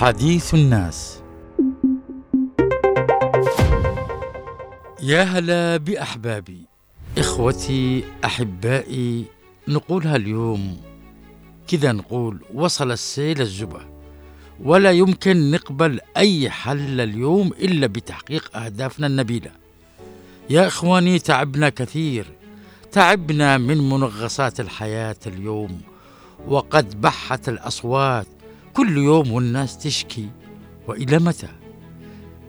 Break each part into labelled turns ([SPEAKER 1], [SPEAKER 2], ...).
[SPEAKER 1] حديث الناس. يا هلا بأحبابي. إخوتي أحبائي نقولها اليوم كذا نقول وصل السيل الزبا ولا يمكن نقبل أي حل اليوم إلا بتحقيق أهدافنا النبيلة. يا إخواني تعبنا كثير. تعبنا من منغصات الحياة اليوم وقد بحت الأصوات. كل يوم والناس تشكي وإلى متى؟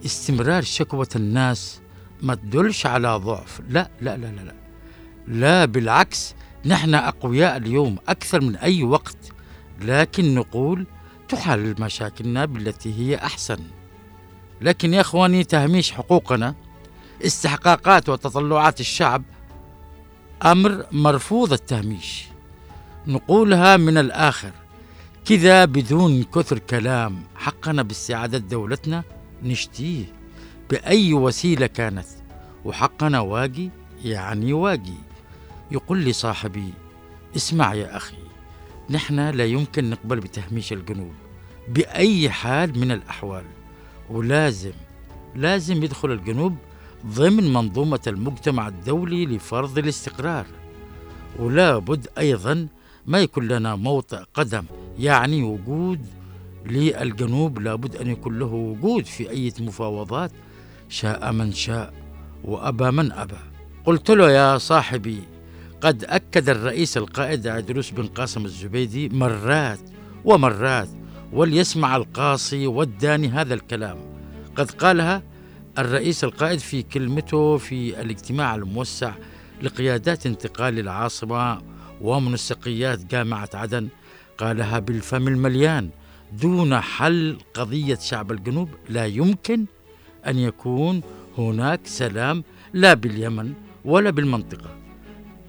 [SPEAKER 1] استمرار شكوى الناس ما تدلش على ضعف. لا لا لا لا لا, لا بالعكس نحن أقوياء اليوم أكثر من أي وقت لكن نقول تحل مشاكلنا بالتي هي أحسن. لكن يا إخواني تهميش حقوقنا. استحقاقات وتطلعات الشعب أمر مرفوض التهميش. نقولها من الآخر. كذا بدون كثر كلام حقنا باستعادة دولتنا نشتيه بأي وسيلة كانت وحقنا واقي يعني واقي. يقول لي صاحبي اسمع يا أخي نحن لا يمكن نقبل بتهميش الجنوب بأي حال من الأحوال ولازم لازم يدخل الجنوب ضمن منظومة المجتمع الدولي لفرض الاستقرار ولا بد أيضا ما يكون لنا موطئ قدم يعني وجود للجنوب لابد أن يكون له وجود في أي مفاوضات شاء من شاء وأبى من أبى. قلت له يا صاحبي قد أكد الرئيس القائد عدروس بن قاسم الزبيدي مرات ومرات وليسمع القاصي والداني هذا الكلام. قد قالها الرئيس القائد في كلمته في الاجتماع الموسع لقيادات انتقال العاصمة ومنسقيات جامعة عدن قالها بالفم المليان. دون حل قضية شعب الجنوب لا يمكن أن يكون هناك سلام لا باليمن ولا بالمنطقة.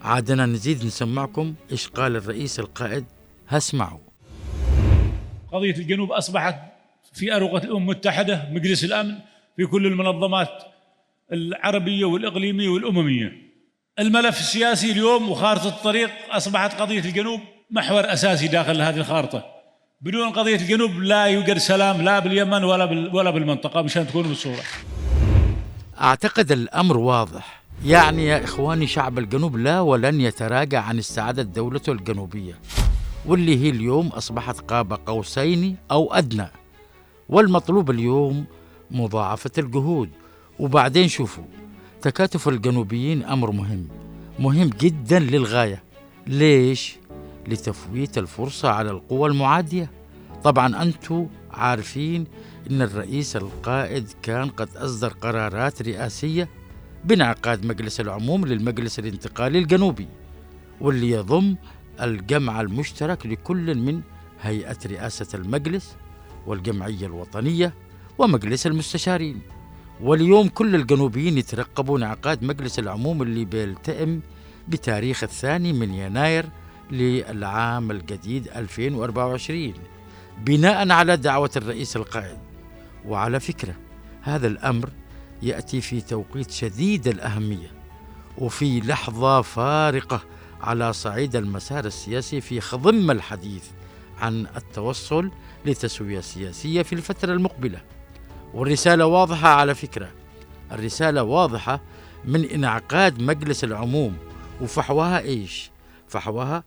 [SPEAKER 1] عادنا نزيد نسمعكم إيش قال الرئيس القائد. هسمعوا
[SPEAKER 2] قضية الجنوب أصبحت في أروقة الأمم المتحدة مجلس الأمن في كل المنظمات العربية والإقليمية والأممية. الملف السياسي اليوم وخارطة الطريق أصبحت قضية الجنوب محور أساسي داخل هذه الخارطة. بدون قضية الجنوب لا يوجد سلام لا باليمن ولا ولا بالمنطقة مشان تكونوا بالصورة.
[SPEAKER 1] أعتقد الأمر واضح. يعني يا إخواني شعب الجنوب لا ولن يتراجع عن استعادة دولته الجنوبية واللي هي اليوم أصبحت قاب قوسين أو أدنى. والمطلوب اليوم مضاعفة الجهود. وبعدين شوفوا تكاتف الجنوبيين أمر مهم مهم جدا للغاية. ليش؟ لتفويت الفرصة على القوى المعادية. طبعا أنتم عارفين أن الرئيس القائد كان قد أصدر قرارات رئاسية بانعقاد مجلس العموم للمجلس الانتقالي الجنوبي واللي يضم الجمع المشترك لكل من هيئة رئاسة المجلس والجمعية الوطنية ومجلس المستشارين. واليوم كل الجنوبيين يترقبون انعقاد مجلس العموم اللي بيلتئم بتاريخ الثاني من يناير للعام الجديد 2024 بناء على دعوة الرئيس القائد. وعلى فكرة هذا الأمر يأتي في توقيت شديد الأهمية وفي لحظة فارقة على صعيد المسار السياسي في خضم الحديث عن التوصل لتسوية سياسية في الفترة المقبلة. والرسالة واضحة على فكرة. الرسالة واضحة من انعقاد مجلس العموم وفحوها إيش؟ فحوها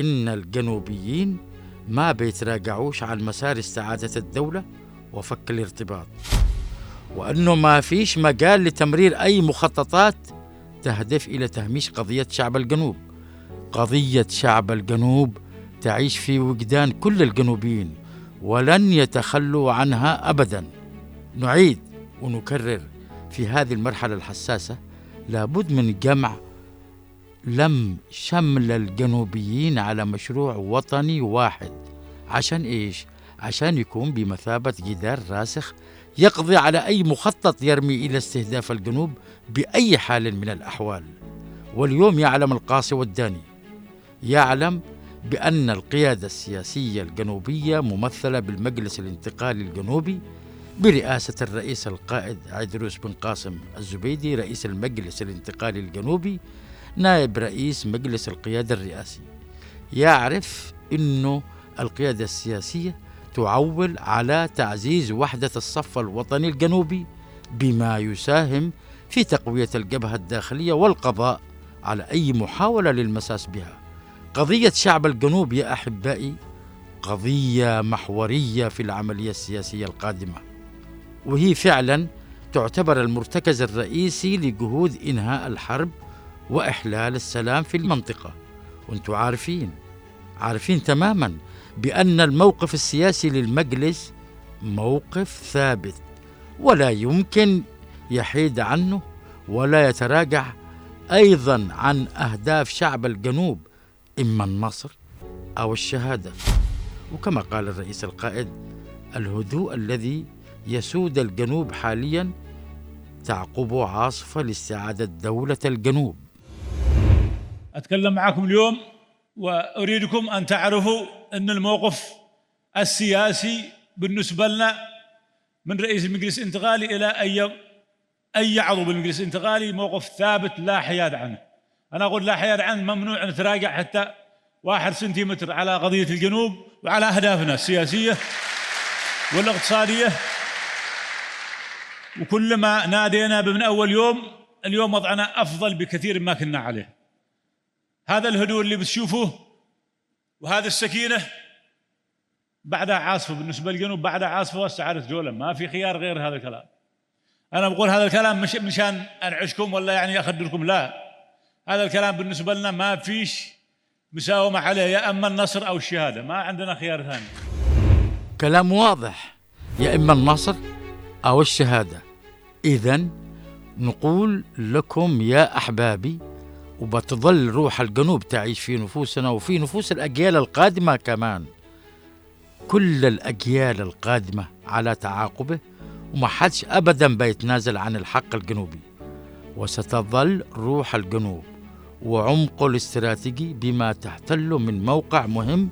[SPEAKER 1] إن الجنوبيين ما بيتراجعوش عن مسار استعادة الدولة وفك الارتباط وأنه ما فيش مجال لتمرير أي مخططات تهدف إلى تهميش قضية شعب الجنوب. قضية شعب الجنوب تعيش في وجدان كل الجنوبيين ولن يتخلوا عنها أبدا. نعيد ونكرر في هذه المرحلة الحساسة لابد من جمع لم شمل الجنوبيين على مشروع وطني واحد عشان إيش؟ عشان يكون بمثابة جدار راسخ يقضي على أي مخطط يرمي إلى استهداف الجنوب بأي حال من الأحوال واليوم يعلم القاصي والداني يعلم بأن القيادة السياسية الجنوبية ممثلة بالمجلس الانتقالي الجنوبي برئاسة الرئيس القائد عيدروس بن قاسم الزبيدي رئيس المجلس الانتقالي الجنوبي نائب رئيس مجلس القيادة الرئاسي يعرف أنه القيادة السياسية تعول على تعزيز وحدة الصف الوطني الجنوبي بما يساهم في تقوية الجبهة الداخلية والقضاء على أي محاولة للمساس بها. قضية شعب الجنوب يا أحبائي قضية محورية في العملية السياسية القادمة. وهي فعلا تعتبر المرتكز الرئيسي لجهود إنهاء الحرب وإحلال السلام في المنطقة. وأنتم عارفين عارفين تماما بأن الموقف السياسي للمجلس موقف ثابت. ولا يمكن يحيد عنه ولا يتراجع أيضا عن أهداف شعب الجنوب إما النصر أو الشهادة. وكما قال الرئيس القائد الهدوء الذي يسود الجنوب حاليا تعقبه عاصفة لاستعادة دولة الجنوب.
[SPEAKER 2] أتكلم معكم اليوم وأريدكم أن تعرفوا أن الموقف السياسي بالنسبة لنا من رئيس المجلس الانتقالي إلى أي أي عضو بالمجلس الانتقالي موقف ثابت لا حياد عنه. أنا أقول لا حياد عنه ممنوع أن نتراجع حتى واحد سنتيمتر على قضية الجنوب وعلى أهدافنا السياسية والاقتصادية. وكلما نادينا من أول يوم اليوم وضعنا أفضل بكثير مما كنا عليه. هذا الهدوء اللي بتشوفوه وهذه السكينة. بعدها عاصفه بالنسبة للجنوب بعدها عاصفه واستعاده دوله ما في خيار غير هذا الكلام. أنا بقول هذا الكلام مش مشان أنعشكم ولا يعني أخدركم لا. هذا الكلام بالنسبة لنا ما فيش مساومة عليه يا إما النصر أو الشهادة. ما عندنا خيار ثاني.
[SPEAKER 1] كلام واضح. يا إما النصر أو الشهادة. اذا نقول لكم يا أحبابي وبتظل روح الجنوب تعيش في نفوسنا وفي نفوس الأجيال القادمة كمان. كل الأجيال القادمة على تعاقبه وما حدش أبدا بيتنازل عن الحق الجنوبي. وستظل روح الجنوب وعمقه الاستراتيجي بما تحتله من موقع مهم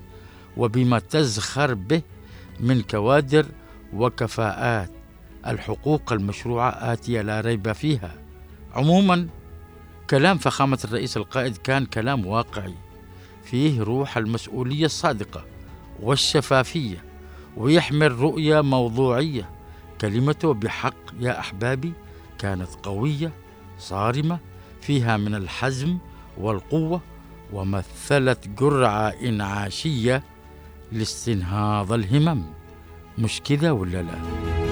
[SPEAKER 1] وبما تزخر به من كوادر وكفاءات. الحقوق المشروعة آتية لا ريب فيها. عموما كلام فخامة الرئيس القائد كان كلام واقعي. فيه روح المسؤولية الصادقة والشفافية ويحمل رؤية موضوعية. كلمته بحق يا أحبابي كانت قوية صارمة فيها من الحزم والقوة ومثلت جرعة إنعاشية لاستنهاض الهمم. مش كده ولا لا؟